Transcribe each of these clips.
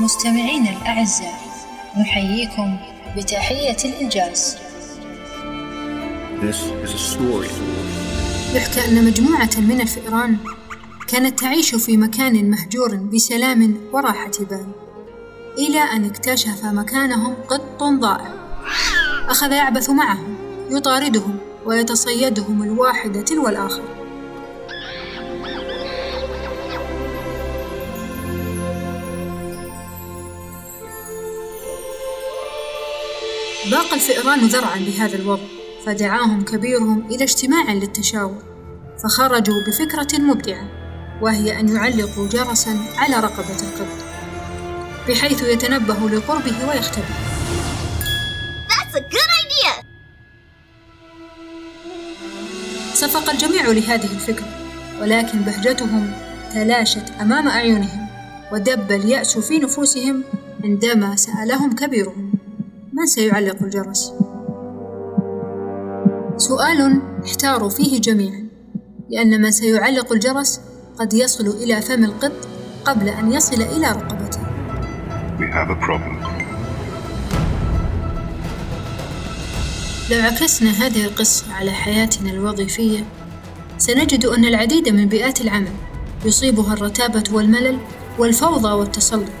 مستمعينا الأعزاء نحييكم بتحية الإنجاز. This is a story. يحكى أن مجموعة من الفئران كانت تعيش في مكان مهجور بسلام وراحة بال إلى أن اكتشف مكانهم قط ضائع. أخذ يعبث معهم يطاردهم ويتصيدهم الواحد تلو الآخر ضاق الفئران ذرعا بهذا الوضع فدعاهم كبيرهم إلى اجتماع للتشاور فخرجوا بفكرة مبدعة وهي أن يعلقوا جرسا على رقبة القط بحيث يتنبه لقربه ويختبئ That's a good idea! صفق الجميع لهذه الفكرة ولكن بهجتهم تلاشت أمام أعينهم ودب اليأس في نفوسهم عندما سألهم كبيرهم من سيعلق الجرس؟ سؤال احتاروا فيه جميعا لأن من سيعلق الجرس قد يصل إلى فم القط قبل أن يصل إلى رقبته We have a problem. لو عكسنا هذه القصة على حياتنا الوظيفية سنجد أن العديد من بيئات العمل يصيبها الرتابة والملل والفوضى والتسلط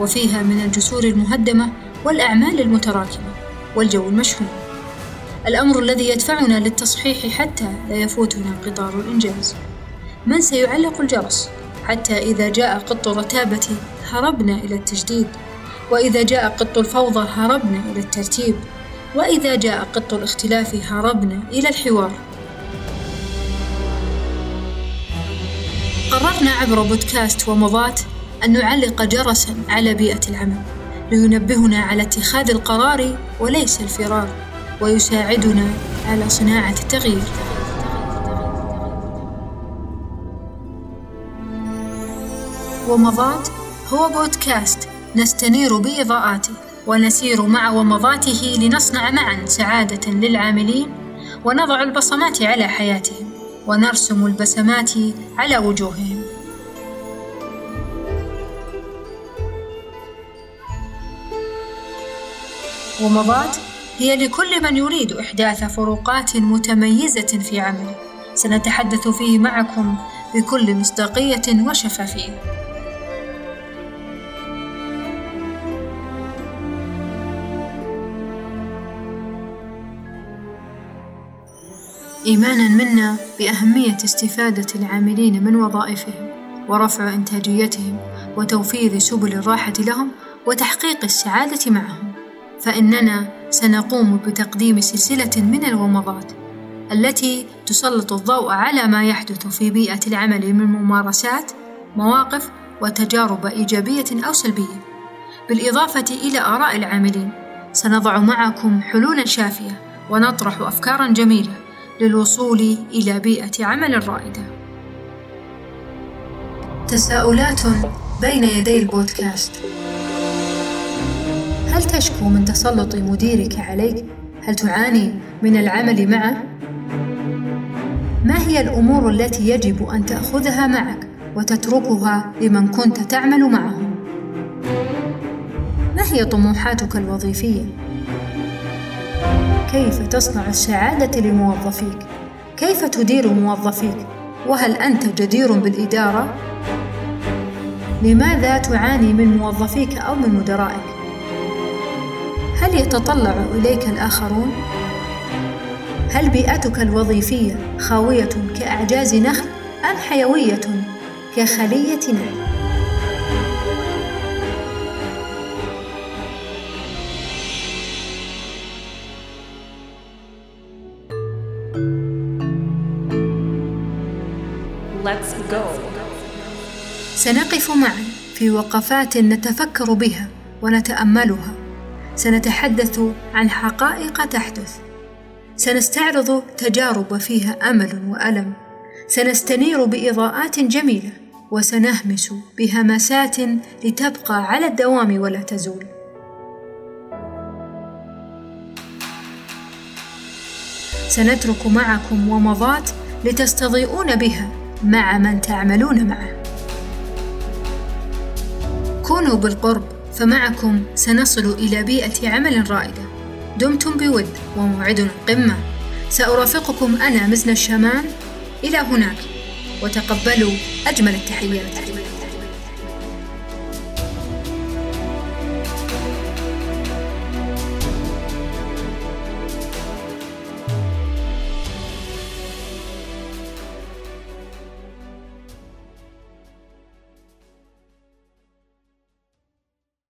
وفيها من الجسور المهدمة والأعمال المتراكمة والجو المشحون. الأمر الذي يدفعنا للتصحيح حتى لا يفوتنا قطار الإنجاز من سيعلق الجرس حتى إذا جاء قط الرتابة هربنا إلى التجديد. وإذا جاء قط الفوضى هربنا إلى الترتيب. وإذا جاء قط الاختلاف هربنا إلى الحوار. قررنا عبر بودكاست ومضات أن نعلق جرسا على بيئة العمل. لينبهنا على اتخاذ القرار وليس الفرار ويساعدنا على صناعة التغيير. ومضات هو بودكاست نستنير بإضاءاته ونسير مع ومضاته لنصنع معا سعادة للعاملين ونضع البصمات على حياتهم ونرسم البسمات على وجوههم. ومضات هي لكل من يريد إحداث فروقات متميزة في عمله. سنتحدث فيه معكم بكل مصداقية وشفافية. إيمانا منا بأهمية استفادة العاملين من وظائفهم ورفع إنتاجيتهم وتوفير سبل الراحة لهم وتحقيق السعادة معهم. فإننا سنقوم بتقديم سلسلة من الومضات التي تسلط الضوء على ما يحدث في بيئة العمل من ممارسات مواقف وتجارب إيجابية أو سلبية بالإضافة إلى آراء العاملين سنضع معكم حلولا شافية ونطرح أفكارا جميلة للوصول إلى بيئة عمل رائدة. تساؤلات بين يدي البودكاست هل تشكو من تسلط مديرك عليك؟ هل تعاني من العمل معه؟ ما هي الأمور التي يجب أن تأخذها معك وتتركها لمن كنت تعمل معهم؟ ما هي طموحاتك الوظيفية؟ كيف تصنع السعادة لموظفيك؟ كيف تدير موظفيك؟ وهل أنت جدير بالإدارة؟ لماذا تعاني من موظفيك أو من مدرائك؟ هل يتطلع إليك الآخرون؟ هل بيئتك الوظيفية خاوية كأعجاز نخل أم حيوية كخلية؟ Let's go. سنقف معا في وقفات نتفكر بها ونتأملها سنتحدث عن حقائق تحدث. سنستعرض تجارب فيها أمل وألم. سنستنير بإضاءات جميلة وسنهمس بهمسات لتبقى على الدوام ولا تزول. سنترك معكم ومضات لتستضيئون بها مع من تعملون معه. كونوا بالقرب. فمعكم سنصل إلى بيئة عمل رائدة. دمتم بود وموعدنا قمة. سأرافقكم أنا مزن الشامان إلى هناك. وتقبلوا أجمل التحيات.